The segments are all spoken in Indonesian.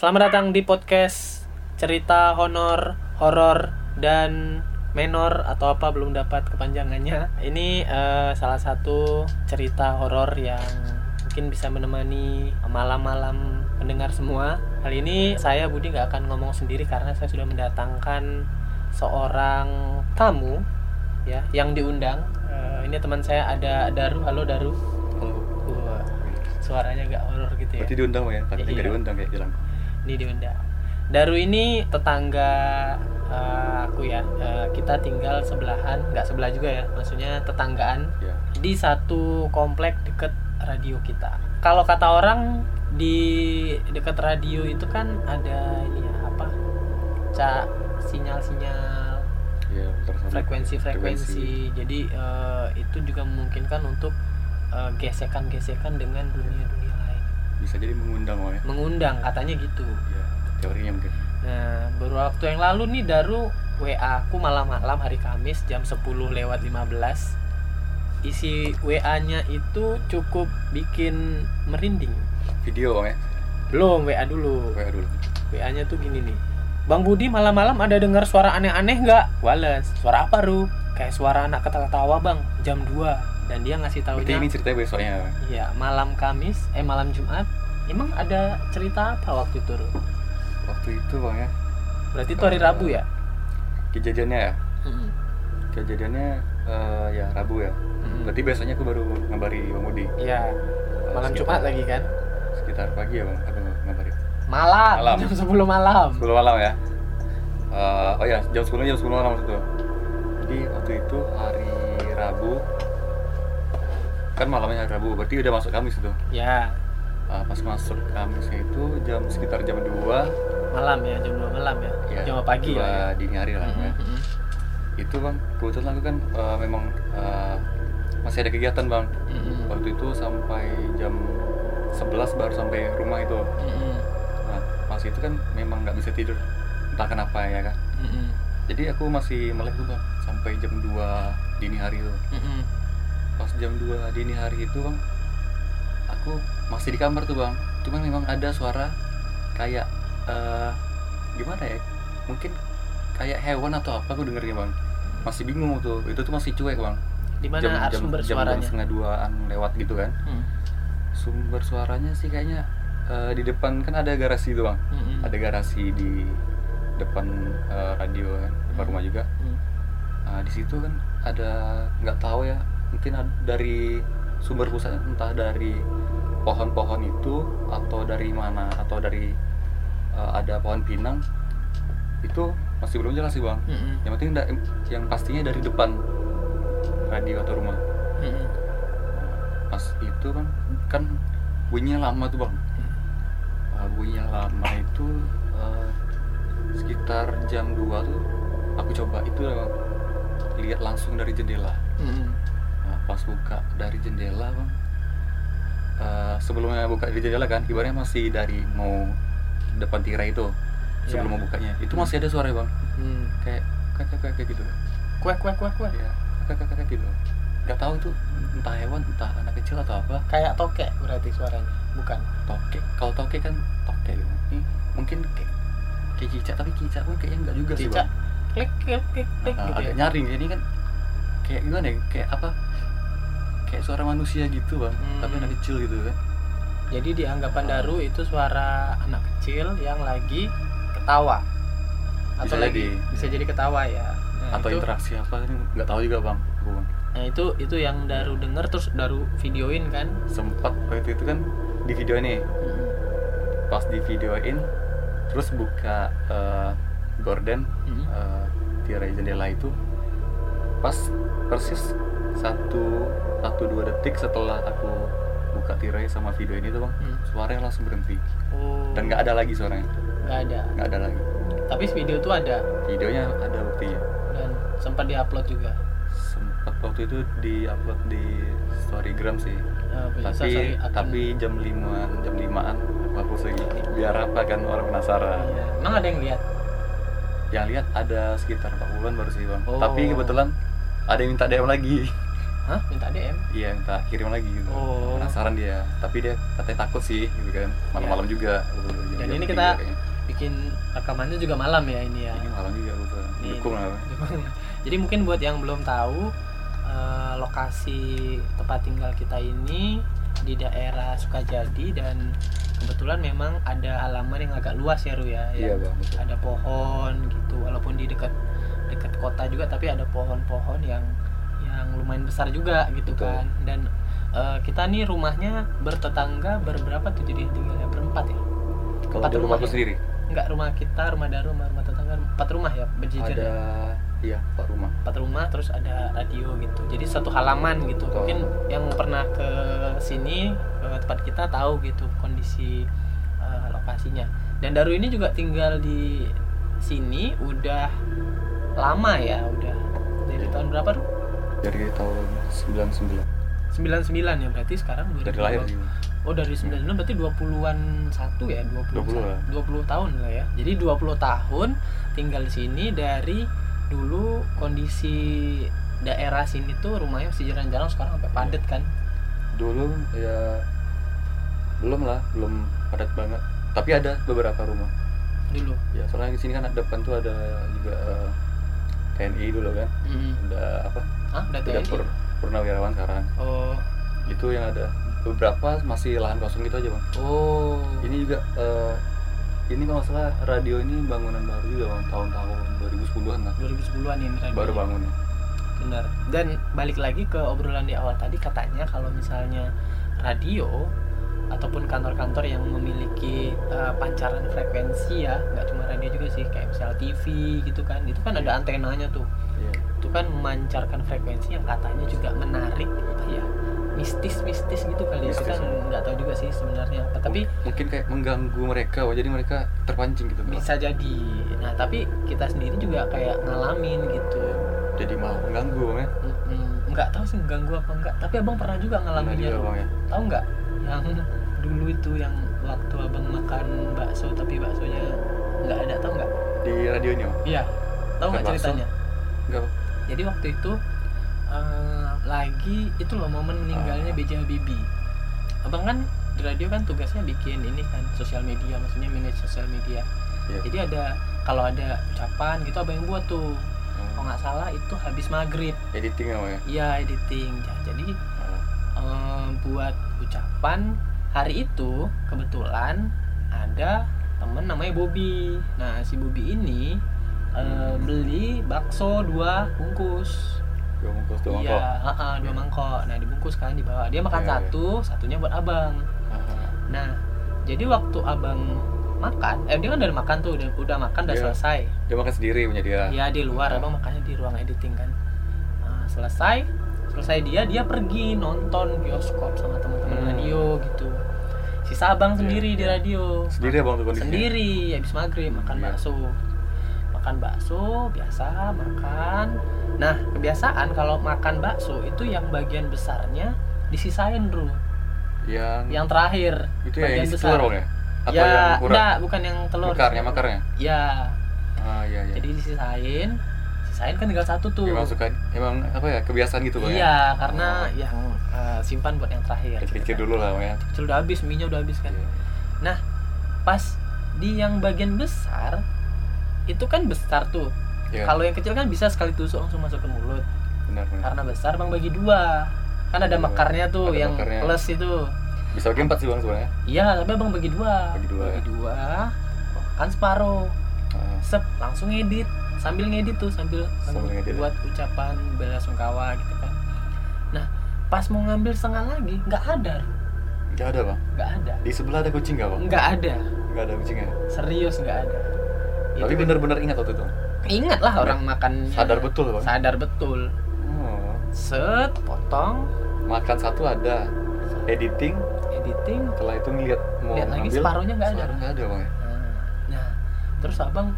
Selamat datang di podcast cerita honor, horor dan menor atau apa belum dapat kepanjangannya. Ini eh, salah satu cerita horor yang mungkin bisa menemani malam-malam pendengar semua. Kali ini saya Budi nggak akan ngomong sendiri karena saya sudah mendatangkan seorang tamu ya yang diundang. Eh, ini teman saya ada Daru. Halo Daru. Suaranya agak horor gitu ya. berarti diundang ya? Tapi Iya. nggak diundang kayak bilang. Ini diundang. Daru ini tetangga eh, aku ya. Eh, kita tinggal sebelahan, nggak sebelah juga ya. Maksudnya tetanggaan Ya. di satu komplek deket radio kita. Kalau kata orang di deket radio itu kan ada ini ya apa? Cak sinyal-sinyal Ya, ultrasound. frekuensi-frekuensi. Jadi eh, itu juga memungkinkan untuk eh, gesekan-gesekan dengan dunia-dunia lain. Bisa jadi mengundang oh ya. Mengundang katanya gitu. Ya, teorinya mungkin. Nah, baru waktu yang lalu nih Daru WA aku malam-malam hari Kamis jam 10 lewat 15. Isi WA-nya itu cukup bikin merinding. Video ya. Belum WA dulu. WA dulu. WA-nya tuh gini nih. Bang Budi malam-malam ada dengar suara aneh-aneh nggak? Wales. Suara apa, Ru? Kayak suara anak ketawa-tawa, Bang. Jam 2. Dan dia ngasih taunya ini ceritanya besoknya. Iya, malam Kamis, eh malam Jumat. Emang ada cerita apa waktu itu, Ru? Waktu itu Bang ya. Berarti itu hari Rabu ya? Kejadiannya ya. Mm-mm. Kejadiannya eh, ya Rabu ya. Mm-mm. Berarti biasanya aku baru ngabari Bang Budi. Iya, Eh, malam sekitar- Jumat lagi kan? Sekitar pagi ya Bang, aku ngabari. Malam, Malam. jam 10 malam. 10 malam ya. Eh, oh ya, jam 10 jam 10 malam waktu itu. Jadi waktu itu hari Rabu kan malamnya hari Rabu, berarti udah masuk Kamis itu. Ya, Uh, pas masuk Kamisnya itu jam sekitar jam 2 malam ya, jam 2 malam ya. ya, jam pagi ya. dini hari lah ya. Mm-mm. Itu bang, kebetulan aku kan uh, memang uh, masih ada kegiatan bang. Mm-mm. Waktu itu sampai jam 11 baru sampai rumah itu. Mm-mm. Nah, pas itu kan memang nggak bisa tidur, entah kenapa ya kan. Mm-mm. Jadi aku masih melek tuh bang, sampai jam 2 dini hari itu. Mm-mm. Pas jam 2 dini hari itu bang, aku masih di kamar tuh bang. Cuman memang ada suara kayak eh, gimana ya? Mungkin kayak hewan atau apa aku dengernya bang. Masih bingung tuh. Itu tuh masih cuek bang. Di mana harus sumber jam, suaranya? jam setengah duaan lewat gitu kan. Mm. Sumber suaranya sih kayaknya eh, di depan kan ada garasi tuh bang. Mm-mm. Ada garasi di depan eh, radio kan, depan rumah juga. Mm. Nah, di situ kan ada nggak tahu ya mungkin dari sumber pusatnya entah dari pohon-pohon itu atau dari mana atau dari uh, ada pohon pinang itu masih belum jelas sih bang Mm-mm. yang penting yang pastinya dari depan radio atau rumah Mm-mm. pas itu kan kan bunyinya lama tuh bang Uh, bunyinya lama itu uh, sekitar jam 2 tuh aku coba itu bang lihat langsung dari jendela Mm-mm. Nah, pas buka dari jendela bang eh, sebelumnya buka dari jendela kan ibaratnya masih dari mau depan tirai itu sebelum Iya. mau bukanya itu masih ada suara bang Mm. kayak kayak kayak kayak gitu Kuek kuek kuek kuek. ya kayak kayak kayak gitu nggak tahu itu entah hewan entah anak kecil atau apa Kayak tokek berarti suaranya, bukan? tokek kalau tokek kan tokek gitu ini mungkin kayak kayak cicak tapi cicak pun kayaknya nggak juga sih Cicak. bang Klik klik klik klik Nah, gitu agak ya. nyaring ini kan kayak gimana ya kayak apa kayak suara manusia gitu bang Hmm. tapi anak kecil gitu kan Jadi di anggapan Daru itu suara anak kecil yang lagi ketawa. Atau Bisa lagi jadi. bisa jadi ketawa ya. Nah, atau itu, interaksi apa ini nggak tahu juga bang Nah, itu itu yang Daru denger terus Daru videoin kan. sempat waktu itu kan di video ini Mm-mm. pas di videoin terus buka eh, gorden Mm-mm. eh, tirai jendela itu pas persis satu satu dua detik setelah aku buka tirai sama video ini tuh bang Hmm. suaranya langsung berhenti Oh. dan nggak ada lagi suaranya nggak ada. nggak ada lagi Tapi video itu ada videonya ada buktinya dan sempat diupload juga. sempat waktu itu di upload di storygram sih bisa, tapi sorry, akun- tapi jam limaan jam limaan aku hapus lagi biar apa kan orang penasaran Iya. Emang ada yang lihat? yang lihat ada sekitar 40-an baru sih bang Oh. tapi kebetulan ada yang minta DM lagi. Hah? Minta DM iya minta kirim lagi gitu. Oh. penasaran dia. Tapi dia katanya takut sih gitu kan. Malam-malam juga. Gitu, Dan ini kita- kayaknya. bikin rekamannya juga malam ya ini ya? Ini malam juga gitu dukung lah. jadi mungkin buat yang belum tahu eh, lokasi tempat tinggal kita ini di daerah Sukajadi dan kebetulan memang ada halaman yang agak luas ya Ru ya. Iya bang betul. Ada pohon gitu walaupun di dekat kota juga tapi ada pohon-pohon yang yang lumayan besar juga gitu Betul. kan dan eh, kita nih rumahnya bertetangga berberapa tuh jadi tinggalnya berempat ya kalau empat rumah rumahku ya? sendiri enggak rumah kita rumah Daru rumah, rumah tetangga empat rumah ya berjejer ada ya? iya empat rumah empat rumah terus ada radio gitu jadi satu halaman gitu Betul. mungkin yang pernah ke sini ke tempat kita tahu gitu kondisi eh, lokasinya dan Daru ini juga tinggal di sini udah lama ya udah. Dari tahun berapa tuh dari tahun 99 99 ya berarti sekarang dari 2020. lahir Oh dari 99 berarti 20-an satu ya? 20 20 lah. 20 tahun lah ya. Jadi 20 tahun tinggal di sini dari dulu kondisi daerah sini tuh rumahnya masih jalan-jalan sekarang sampai padat kan? Dulu ya belum lah belum padat banget. Tapi ada beberapa rumah. Dulu? Ya soalnya di sini kan depan tuh ada juga eh, TNI dulu kan. Hmm. ada apa? Ah udah udah pur, purnawirawan sekarang. Oh. Itu yang ada. Beberapa masih lahan kosong gitu aja bang. Oh. Ini juga eh, ini kalau salah radio ini bangunan baru juga bang tahun-tahun 2010-an lah. 2010-an ini radio. baru bangun ya. Benar. Dan balik lagi ke obrolan di awal tadi katanya kalau misalnya radio ataupun kantor-kantor yang memiliki uh, pancaran frekuensi ya, nggak cuma radio juga sih, kayak misal TV gitu kan, itu kan ada antenanya tuh, Iya. itu kan memancarkan frekuensi yang katanya juga menarik, apa ya, mistis-mistis gitu kali ya, kita ya. nggak tahu juga sih sebenarnya apa, tapi mungkin kayak mengganggu mereka Wah, jadi mereka terpancing gitu. Bisa jadi. Nah tapi kita sendiri juga kayak ngalamin gitu. jadi malah mengganggu ya? Nggak tahu sih ganggu apa enggak tapi abang pernah juga juga bang ya? Tahu nggak? Yang dulu itu yang waktu abang makan bakso tapi baksonya nggak ada tahu nggak? Di radionya iya. Tahu nggak ceritanya? Enggak Bang? jadi waktu itu eh, lagi itu loh momen meninggalnya Ah. B.J. Habibie. Abang kan di radio kan tugasnya bikin ini kan sosial media maksudnya manage sosial media. Iya. jadi ada kalau ada ucapan gitu abang yang buat tuh. Kalau nggak salah itu habis maghrib. Editing apa ya? Iya editing. Ja- jadi Ah, eh, buat ucapan hari itu kebetulan ada temen namanya Bobby. Nah si Bobby ini eh, beli bakso dua bungkus. Dua bungkus dua iya mangkok? ha-ha, dua Iya. mangkok. Nah dibungkus kan di bawah dia makan Iya, iya. satu satunya buat abang. Ah, nah jadi waktu abang makan eh dia kan udah makan tuh udah, udah makan udah Iya. selesai. Dia makan sendiri punya dia. Ya di luar Ah. abang makannya di ruang editing kan. Nah, selesai selesai dia dia pergi nonton bioskop sama teman-teman Hmm. radio gitu sisa abang Iya, sendiri di iya. radio. Sendiri ya bang tuh kondisinya? Sendiri habis maghrib makan Iya. bakso. Makan bakso biasa makan. Nah kebiasaan kalau makan bakso itu yang bagian besarnya disisain bro. Yang, yang terakhir itu ya yang bagian isi besar. telur ya? Atau ya yang kurang? enggak bukan yang telur. Makarnya makarnya? Ya. Ah iya iya. Jadi disisain sisain kan tinggal satu tuh. Emang suka emang apa ya kebiasaan gitu bang ya? Iya, karena Oh. yang eh, simpan buat yang terakhir. gitu kan. dulu lah ya Kecil udah habis, minyak udah habis kan. Iya. Nah, pas di yang bagian besar itu kan besar tuh. Iya, Kalau yang kecil kan bisa sekali tusuk langsung masuk ke mulut. benar benar Karena besar bang bagi dua. Kan ada Bagi dua. mekarnya tuh Ada yang mekarnya. plus itu. bisa bagi empat sih bang sebenarnya Iya, tapi bang bagi dua. Bagi dua, ya. dua. Kan separuh. Ah, Sep, langsung ngedit. Sambil ngedit tuh, sambil, Sambil ngedit, ya. buat ucapan bela sungkawa gitu kan. Pas mau ngambil setengah lagi, nggak ada, nggak ada bang nggak ada. di sebelah ada kucing nggak bang nggak ada. Nggak ada kucingnya serius nggak ada. Tapi benar-benar ingat waktu itu? Ingat lah orang makan sadar betul bang sadar betul. Oh. set potong. Makan satu ada. Editing. Editing. Setelah itu ngeliat mau Lihat lagi, separuhnya nggak ada. nggak ada bang nah, nah. Terus abang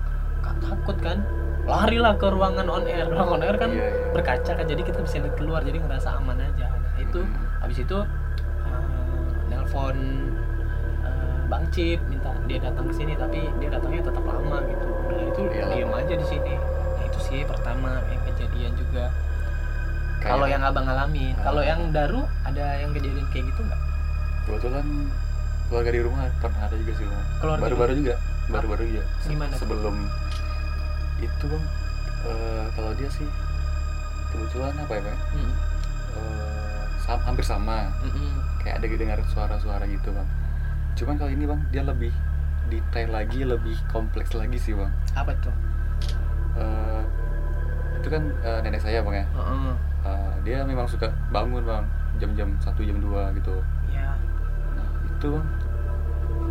takut kan? Larilah ke ruangan on air. Ruangan on air kan Iya, iya. berkaca kan jadi kita bisa lihat keluar jadi ngerasa aman aja nah itu Hmm. habis itu eh, nelpon eh, bang Cip minta dia datang ke sini tapi dia datangnya tetap lama gitu. Udah itu diem lama. aja di sini. Nah itu sih pertama yang kejadian juga. Kalau yang abang ngalamin Ah. kalau yang daru ada yang kejadian kayak gitu nggak? Kebetulan keluarga di rumah pernah ada juga sih baru-baru juga baru-baru juga Se- Gimana sebelum itu bang eh, kalau dia sih kebetulan apa ya bang? Mm, Eh, sam- hampir sama. Mm, mm. kayak ada dengar suara-suara gitu bang. Cuman kalau ini bang dia lebih detail lagi lebih kompleks lagi sih bang. Apa tuh? Eh, itu kan eh, nenek saya bang ya. Heeh. Eh, dia memang suka bangun bang jam-jam satu jam 2 gitu. Ya nah itu bang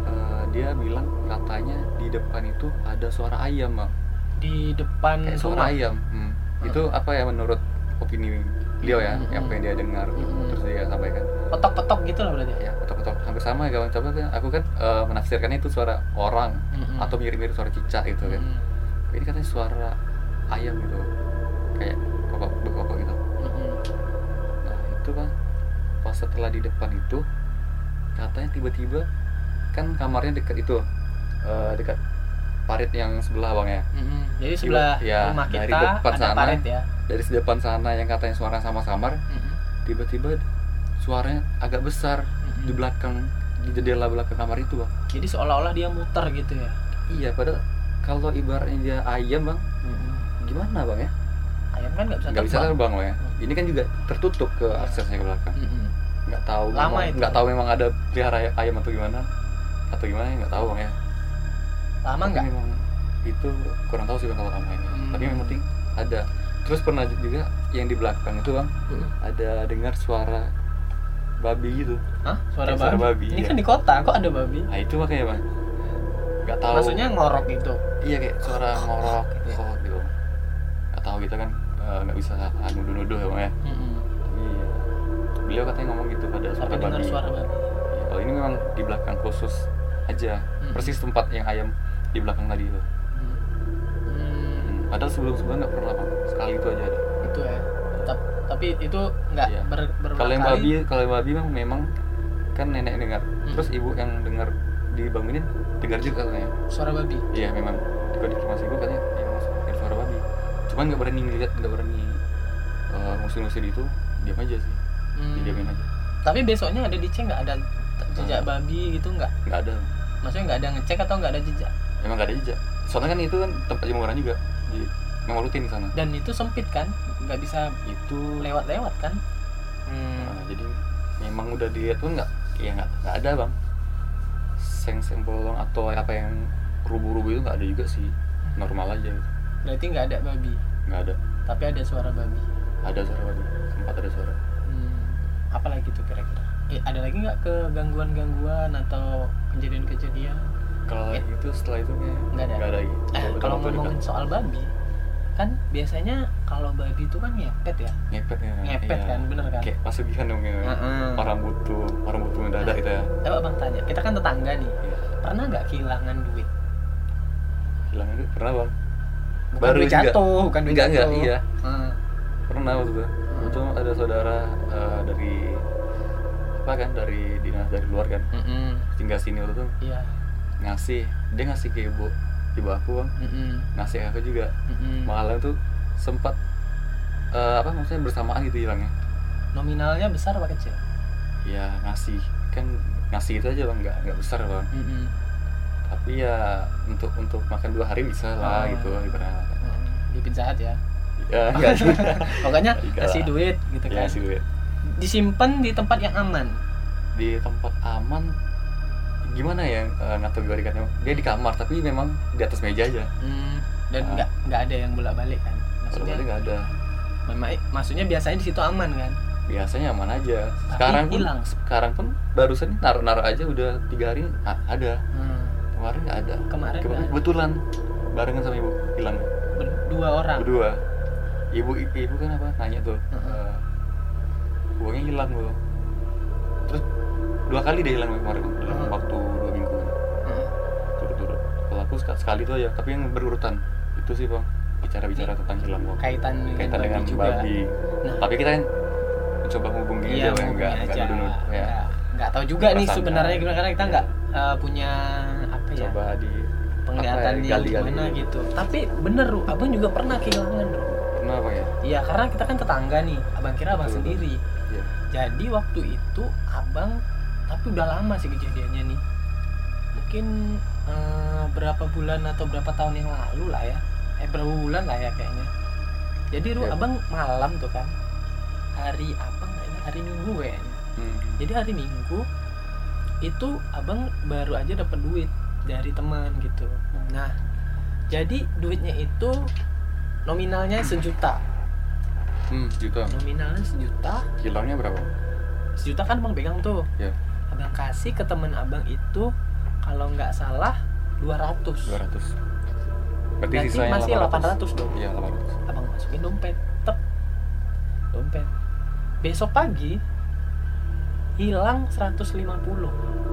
eh, dia bilang katanya di depan itu ada suara ayam bang. Di depan kayak rumah? suara ayam Hmm. itu apa ya menurut opini beliau ya Mm-mm. apa yang dia dengar? Mm-mm. terus dia sampaikan petok-petok gitu lah berarti ya petok-petok hampir sama ya kawan coba kan aku kan eh, menafsirkannya itu suara orang Mm-mm. atau mirip-mirip suara cicak gitu kan Mm-mm. ini katanya suara ayam gitu kayak kokok berkokok gitu Mm-mm. nah itu kan pas setelah di depan itu katanya tiba-tiba kan kamarnya dekat itu eh, dekat parit yang sebelah bang ya Mm-mm. jadi sebelah ya, rumah dari kita depan ada sana. parit ya dari depan sana yang katanya suara sama samar Mm-mm. tiba-tiba suaranya agak besar Mm-mm. di belakang di jendela belakang kamar itu bang jadi seolah-olah dia muter gitu ya iya padahal kalau ibaratnya dia ayam bang Mm-mm. gimana bang ya ayam kan nggak bisa nggak bisa terbang. bang ya Hmm. ini kan juga tertutup ke aksesnya ke belakang Mm-mm. nggak tahu Lama memang- itu. nggak tahu memang ada pelihara ay- ayam atau gimana atau gimana nggak tahu bang ya lama nggak memang itu kurang tahu sih bang kalau lama ini Hmm. tapi yang penting ada terus pernah juga yang di belakang itu bang Mm-mm. ada dengar suara babi gitu Hah? Suara, Kayak suara babi. babi, Ini iya. kan di kota, kok ada babi? nah itu makanya bang nggak tahu Maksudnya ngorok gitu. iya kayak suara ngorok Gitu ya? kok gitu nggak tahu kita kan eh, nggak bisa nuduh-nuduh ya bang ya Mm-mm. tapi ya, beliau katanya ngomong gitu ada suara dengar babi suara babi. Ya, kalau ini memang di belakang khusus aja Hmm. persis tempat yang ayam di belakang tadi itu Hmm, padahal sebelum sebelumnya nggak pernah bang sekali itu aja ada itu ya. Tap- tapi itu nggak Iya. ber, berulang kalau yang babi kalau yang babi memang memang kan nenek dengar Hmm. terus ibu yang dengar dibangunin dengar juga katanya Suara babi. iya memang di konfirmasi ibu katanya ya suara babi cuman nggak berani ngeliat nggak berani uh, ngusir-ngusir itu diam aja sih Hmm. diamin aja Tapi besoknya ada dicek nggak ada jejak Hmm. babi gitu nggak? nggak ada Maksudnya nggak ada ngecek atau nggak ada jejak? memang nggak ada jejak soalnya kan itu kan tempat jemuran juga di memang rutin di sana Dan itu sempit kan? Nggak bisa itu lewat-lewat kan? Hmm. Nah, jadi memang udah dilihat pun nggak ya nggak nggak ada bang seng-seng bolong atau apa yang rubuh-rubuh itu nggak ada juga sih normal aja gitu. Berarti nggak ada babi, nggak ada tapi ada suara babi. ada suara babi sempat ada suara Hmm, apa lagi tuh kira-kira? Eh, ada lagi nggak kegangguan-gangguan atau kejadian-kejadian? kalau Eh. itu setelah itu kayak Nggak ada. nggak ada lagi Eh, kalau ngomongin dekat. soal babi, kan biasanya kalau babi itu kan ngepet ya, ngepet ya ngepet iya. kan, bener kan? kayak pasugihan dong ya Heeh. orang butuh orang butuh mendadak gitu ya Coba bang tanya, kita kan tetangga nih, Iya. pernah nggak kehilangan duit? hilang itu pernah bang Bukan Baru duit juga. jatuh, bukan duit Enggak, enggak, jatuh. iya. Heeh. pernah waktu itu itu ada saudara eh, dari apa kan dari dinas dari luar kan Mm-mm. tinggal sini waktu itu Iya. ngasih dia ngasih ke ibu ibu aku bang Mm-mm. ngasih aku juga Mm-mm. malah tuh sempat eh, apa maksudnya bersamaan gitu hilangnya Nominalnya besar apa kecil? ya ngasih kan ngasih itu aja bang nggak nggak besar bang Mm-mm. tapi ya untuk untuk makan dua hari bisa Oh. lah gitu ibaratnya Mm. Di Pizza Hut ya. ya Pokoknya kasih duit gitu ya kan. sih duit Disimpan di tempat yang aman. di tempat aman gimana ya eh, ngategorikannya dia di kamar tapi memang di atas meja aja. Hmm, dan Ah. nggak nggak ada yang bolak balik kan? Maksudnya nggak ada. Memang maksudnya biasanya di situ aman kan? Biasanya aman aja. Tapi sekarang pun hilang. sekarang pun barusan naruh naruh aja udah tiga hari ah, ada. Hmm, kemarin nggak ada. Kemarin ada. kebetulan barengan sama ibu hilang. Berdua orang? Berdua. Ibu ibu kan apa nanya tuh Heeh. eh, uangnya hilang loh. Terus dua kali dia hilang kemarin dalam waktu dua minggu Heeh. turut-turut kalau aku sek- sekali itu aja tapi yang berurutan itu sih bang bicara-bicara tentang hilang uang kaitan dengan kaitan babi dengan juga babi nah tapi kita kan mencoba menghubungi iya aja Bang. hubungi nggak aja nggak nuduh ya nggak tahu juga nih sebenarnya gimana karena kita Iya. nggak eh, punya apa ya coba di penglihatan apa ya, yang gali-gali gimana dulu. gitu tapi bener Ru, abang juga pernah kehilangan Ru. pernah Kenapa ya? Iya karena kita kan tetangga nih. Abang kira abang Betul, betul. sendiri. Iya. Jadi waktu itu abang tapi udah lama sih kejadiannya nih. Mungkin eh, berapa bulan atau berapa tahun yang lalu lah ya. Eh berapa bulan lah ya kayaknya. Jadi Ru, Ya. abang malam tuh kan. Hari apa nggak ini? Hari Minggu kayaknya. Hmm. Jadi hari Minggu itu abang baru aja dapat duit dari teman gitu. Nah, jadi duitnya itu nominalnya sejuta. Hmm, juta. Nominalnya sejuta. Hilangnya berapa? Sejuta kan abang pegang tuh. Ya. Abang kasih ke teman abang itu kalau nggak salah 200. 200. Berarti, Berarti sisanya masih 800 dong. Iya, 800. Abang masukin dompet. Tep. Dompet. Besok pagi hilang 150.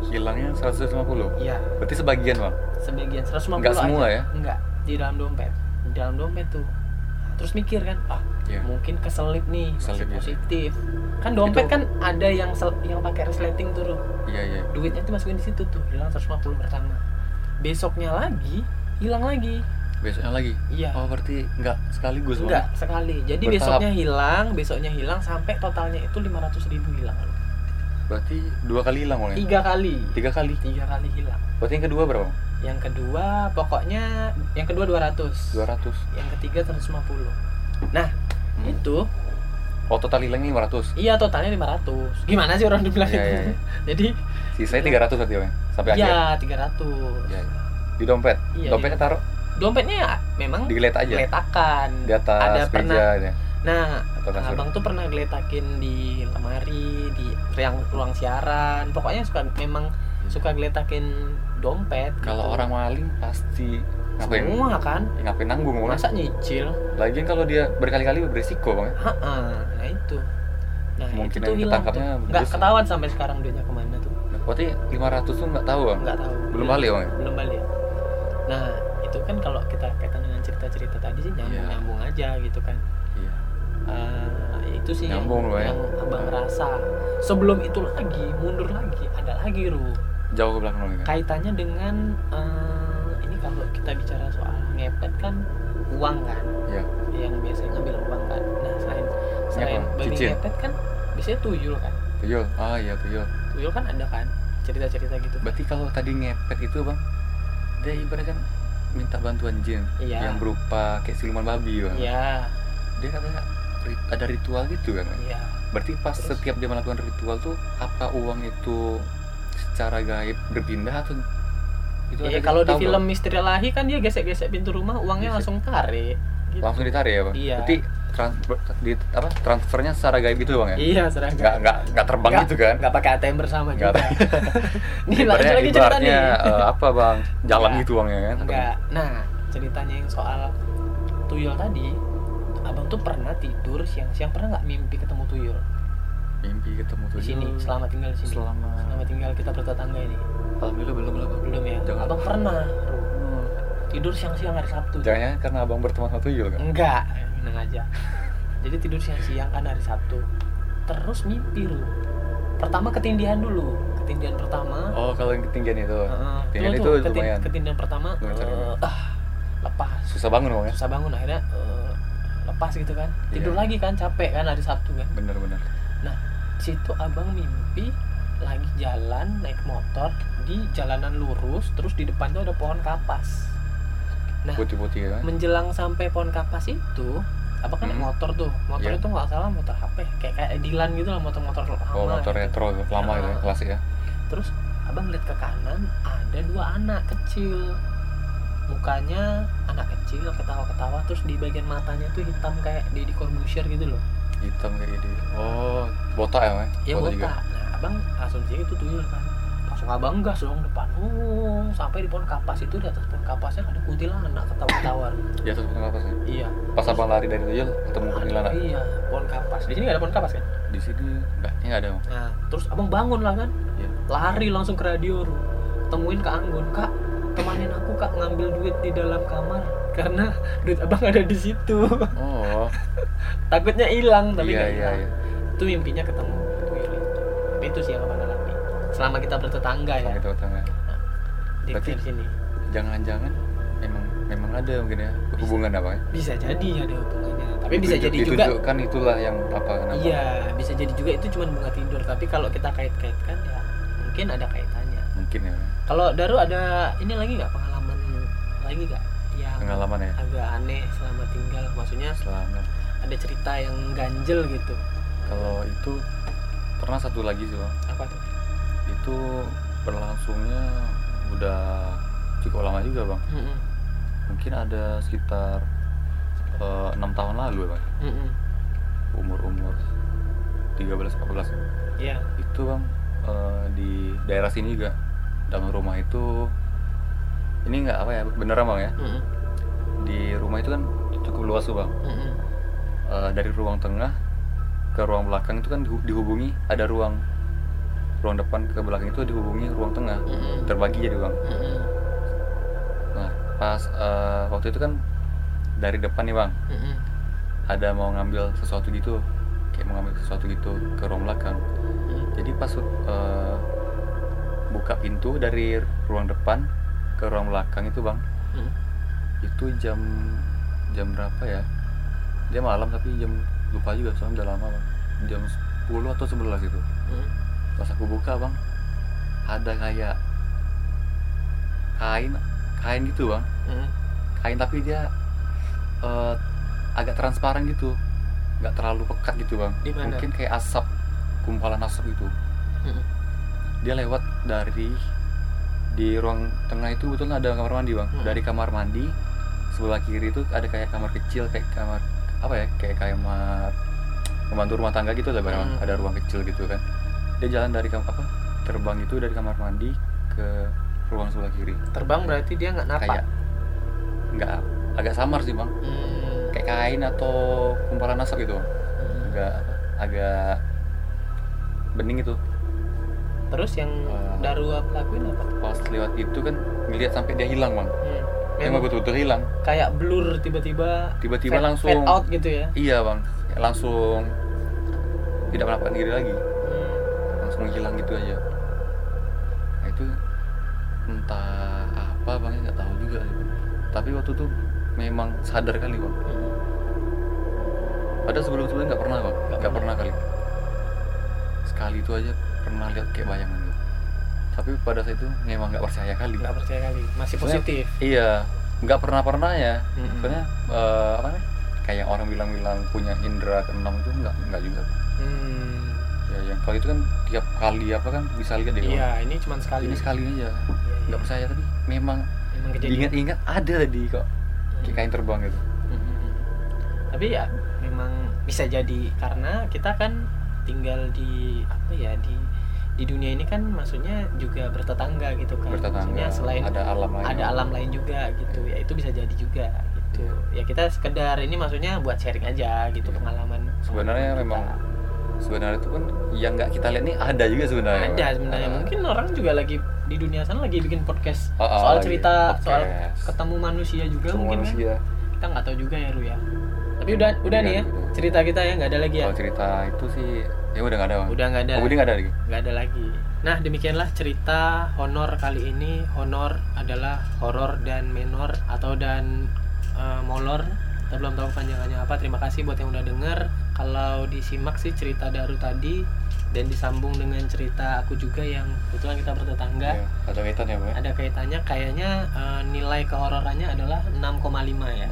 Hilangnya 150. Iya. Berarti sebagian, Bang. sebagian 150 Nggak semua aja. ya? enggak di dalam dompet di dalam dompet tuh terus mikir kan ah Iya. mungkin keselip nih masih Keselip, ya. positif kan dompet Itu- kan ada yang sel- yang pakai resleting tuh Ru. Iya, iya. duitnya tuh masukin di situ tuh hilang 150 pertama besoknya lagi hilang lagi Besoknya lagi. iya Oh, berarti nggak sekaligus, Bang. enggak sekali jadi Bertahap. besoknya hilang besoknya hilang sampai totalnya itu 500 ribu hilang Berarti dua kali hilang, Bang. ya? tiga kali Tiga kali. tiga kali hilang Berarti yang kedua berapa? Yang kedua pokoknya yang kedua 200 200. yang ketiga 150 nah Hmm. itu Oh, total hilangnya 500. iya totalnya 500 gimana sih orang dibilang Iya, itu iya, iya. jadi Sisanya 300 berarti, Bang. Sampai akhir. iya 300 Iya, iya. Di dompet. Iya, Dompetnya taruh dompetnya ya memang digeletak aja. geletakan Di atas ada meja pernah ya. nah abang tuh pernah geletakin di lemari di ruang ruang siaran pokoknya suka memang suka geletakin dompet Kalau gitu. orang maling pasti ngapain? semua kan Ya, ngapain nanggung, masa nyicil Lagian kalau dia berkali-kali beresiko, Bang. ya. Ha-ha, nah itu nah Kemungkinan itu ketangkapnya nggak ketahuan sampai sekarang duitnya ke mana tuh Berarti 500 tuh nggak tahu, Bang. nggak tahu Belum balik, Bang. ya? belum balik nah itu kan kalau kita kaitan dengan cerita-cerita tadi sih nyambung Iya. nyambung aja gitu kan Iya. Eh, itu sih yang, Nyambung ya. yang abang rasa sebelum itu lagi mundur lagi ada lagi ru Jauh ke belakang, Bang. ya? kaitannya dengan ini kalau kita bicara soal ngepet kan uang kan Iya. yang biasanya ngambil uang kan nah selain selain babi ngepet kan biasanya tuyul kan Tuyul. Ah, iya, tuyul. tuyul kan ada kan cerita-cerita gitu Berarti kalau tadi ngepet itu, Bang, dia ibaratnya kan minta bantuan jin Iya. yang berupa kayak siluman babi, Bang. iya Dia katanya ada ritual gitu kan. Iya Berarti pas Terus? setiap dia melakukan ritual tuh apa uang itu secara gaib berpindah atau itu Iya ada kalau di film? Misteri Lahi kan dia gesek-gesek pintu rumah uangnya Gesek. langsung tarik. Gitu. langsung ditarik ya, Bang? Iya. Berarti trans- ber- di apa transfernya secara gaib gitu, Bang ya? Iya seragam. Nggak nggak nggak terbang Nggak- gitu kan? Nggak pakai ATM bersama juga. Nih lanjut lagi cerita nih. eh, apa, Bang? Jalan gitu, Bang ya kan? Enggak. Nah ceritanya yang soal tuyul tadi, abang tuh pernah tidur siang-siang pernah nggak mimpi ketemu tuyul Mimpi ketemu di tuyul. sini selama tinggal di sini. Selama Selama tinggal kita bertetangga ini. Alhamdulillah belum belum. Belum ya. Jangan. Abang pernah Ru. tidur siang-siang hari Sabtu. Jangan karena abang berteman sama tuyul kan? Enggak, tenang aja. Jadi tidur siang-siang kan hari Sabtu. Terus mimpi lu. Pertama ketindihan dulu. Ketindihan pertama. Oh kalau yang ketinggian itu. Heeh. ketinggian itu tuh, keti- lumayan. ketindihan pertama eh, ah lepas. Susah bangun bang ya? Susah bangun akhirnya eh, lepas gitu kan. Tidur Iya. lagi kan capek kan hari Sabtu kan. Bener-bener. Di situ abang mimpi lagi jalan naik motor di jalanan lurus terus di depan tuh ada pohon kapas. Nah, Putih-putih kan? menjelang sampai pohon kapas itu abang kan naik Hmm. motor tuh motor Iya. itu nggak salah motor HP kayak kayak Dilan gitu lah motor-motor lama Oh motor gitu. retro tuh, lama itu ya, klasik ya? terus abang lihat ke kanan ada dua anak kecil mukanya anak kecil ketawa-ketawa terus di bagian matanya tuh hitam kayak Deddy Corbuzier gitu loh Hitam kayak gini. Oh botak ya bang? ya Botak botak nah abang asumsinya itu tuyul kan langsung abang gas dong depan oh sampai di pohon kapas itu di atas pohon kapasnya ada kuntilanak ketawa-ketawa Di atas potong kapas ya? iya Pas abang lari dari tuyul ketemu kuntilanak. iya pohon kapas di sini nggak ada pohon kapas kan Di sini enggak, ini nggak ada bang. Nah, terus abang bangun lah kan, Iya. lari langsung ke radio, temuin Kak Anggun, Kak, temanin aku Kak ngambil duit di dalam kamar karena duit abang ada di situ. Oh, Takutnya hilang tapi iya nggak iya hilang. iya. Itu mimpinya ketemu itu. Sih yang abang alami. Selama kita bertetangga ya, Gitu tengah. di Berarti- di sini Jangan-jangan memang memang ada mungkin ya hubungan apa ya? bisa jadi ada hubungannya tapi bisa jadi juga ditunjukkan itulah yang apa kenapa iya bisa jadi juga itu cuma bunga tidur tapi kalau kita kait-kaitkan ya mungkin ada kaitannya mungkin ya kalau Daru ada ini lagi nggak pengalaman lagi nggak pengalaman ya? Agak aneh selama tinggal. Maksudnya selama ada cerita yang ganjel gitu. Kalau itu pernah satu lagi sih bang. Apa tuh? Itu berlangsungnya udah cukup lama juga bang. Mm-mm. mungkin ada sekitar eh, enam tahun lalu ya bang. Mm-mm. umur umur 13 14 Iya. itu bang eh, di daerah sini juga. Dalam rumah itu ini nggak apa ya beneran bang ya? Mm-mm. Di rumah itu kan cukup luas tuh bang Mm-mm. Eh, dari ruang tengah ke ruang belakang itu kan dihu- dihubungi ada ruang ruang depan ke belakang itu dihubungi ruang tengah Mm-mm. terbagi jadi bang Mm-mm. nah pas eh, waktu itu kan dari depan nih bang Mm-mm. ada mau ngambil sesuatu gitu kayak mau ngambil sesuatu gitu ke ruang belakang Mm. jadi pas eh, buka pintu dari ruang depan ke ruang belakang itu bang Mm. Itu jam jam berapa ya dia malam tapi jam lupa juga soalnya udah lama bang jam 10 atau 11 itu Mm. pas aku buka bang ada kayak kain kain gitu bang Mm. kain tapi dia eh, agak transparan gitu nggak terlalu pekat gitu bang Di mana? mungkin kayak asap kumpalan asap gitu Mm. dia lewat dari di ruang tengah itu betul ada kamar mandi bang Hmm. dari kamar mandi sebelah kiri itu ada kayak kamar kecil kayak kamar apa ya kayak kamar pembantu rumah tangga gitu bang Hmm. ada ruang kecil gitu kan dia jalan dari kam apa terbang itu dari kamar mandi ke ruang sebelah kiri Terbang berarti dia nggak napak. kayak nggak agak samar sih bang Mm. kayak kain atau kumpalan asap gitu Mm. agak agak bening itu Terus yang Eh. Daru lakuin apa? pas lewat itu kan ngeliat sampai dia hilang bang Hmm. Memang mah betul-betul hilang kayak blur tiba-tiba tiba-tiba langsung fade out gitu ya. iya bang langsung tidak menampakkan diri lagi Hmm. langsung hilang gitu aja nah itu entah apa bang ya, nggak tahu juga tapi waktu itu memang sadar kali bang Hmm. padahal sebelum sebelumnya nggak pernah bang Nggak pernah. pernah kali sekali itu aja pernah lihat kayak bayangan tapi pada saat itu memang nggak percaya kali Nggak percaya kali. Masih Soalnya- positif. iya nggak pernah pernah ya Mm-mm. soalnya eh, apa nih kayak orang bilang-bilang punya indera keenam itu nggak nggak juga Hmm. ya yang kalau itu kan tiap kali apa kan bisa lihat di Iya, ini cuma sekali. ini sekali aja Iya, nggak iya. percaya tapi memang Memang kejadian. diingat-ingat ada tadi kok kayak kain terbang gitu Mm-mm. Tapi ya memang bisa jadi karena kita kan tinggal di apa ya di di dunia ini kan maksudnya juga bertetangga gitu kan. bertetangga Maksudnya selain ada alam lain ada alam lain juga gitu ya itu bisa jadi juga gitu ya kita sekedar ini maksudnya buat sharing aja gitu Iya. pengalaman Sebenarnya pengalaman memang kita. sebenarnya itu pun yang nggak kita lihat nih ada juga sebenarnya ada sebenarnya Ah. mungkin orang juga lagi di dunia sana lagi bikin podcast Ah, ah, soal cerita soal podcast. ketemu manusia juga Semua mungkin kan manusia kita nggak tahu juga ya Ru ya tapi udah udah nih ya udah. cerita kita ya nggak ada lagi ya kalau cerita itu sih ya udah nggak ada udah nggak ada. Oh Budi nggak ada lagi? Nggak ada lagi. Nah demikianlah cerita honor kali ini. Honor adalah horor dan menor atau dan eh, molor. Kita belum tahu panjangannya apa. Terima kasih buat yang udah denger. Kalau disimak sih cerita Daru tadi dan disambung dengan cerita aku juga yang kebetulan kita bertetangga. Ya, ada kaitan ya? Bang ada kaitannya. Kayaknya eh, nilai kehororannya adalah 6,5 ya.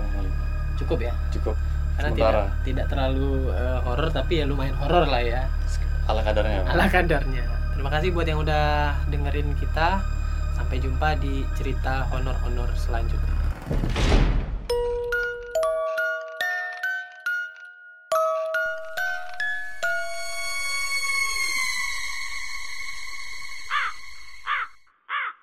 Cukup ya? Cukup karena Sementara. tidak tidak terlalu eh, horor tapi ya lumayan horor lah ya. Ala kadarnya ala kadarnya. Terima kasih buat yang udah dengerin kita. Sampai jumpa di cerita honor-honor selanjutnya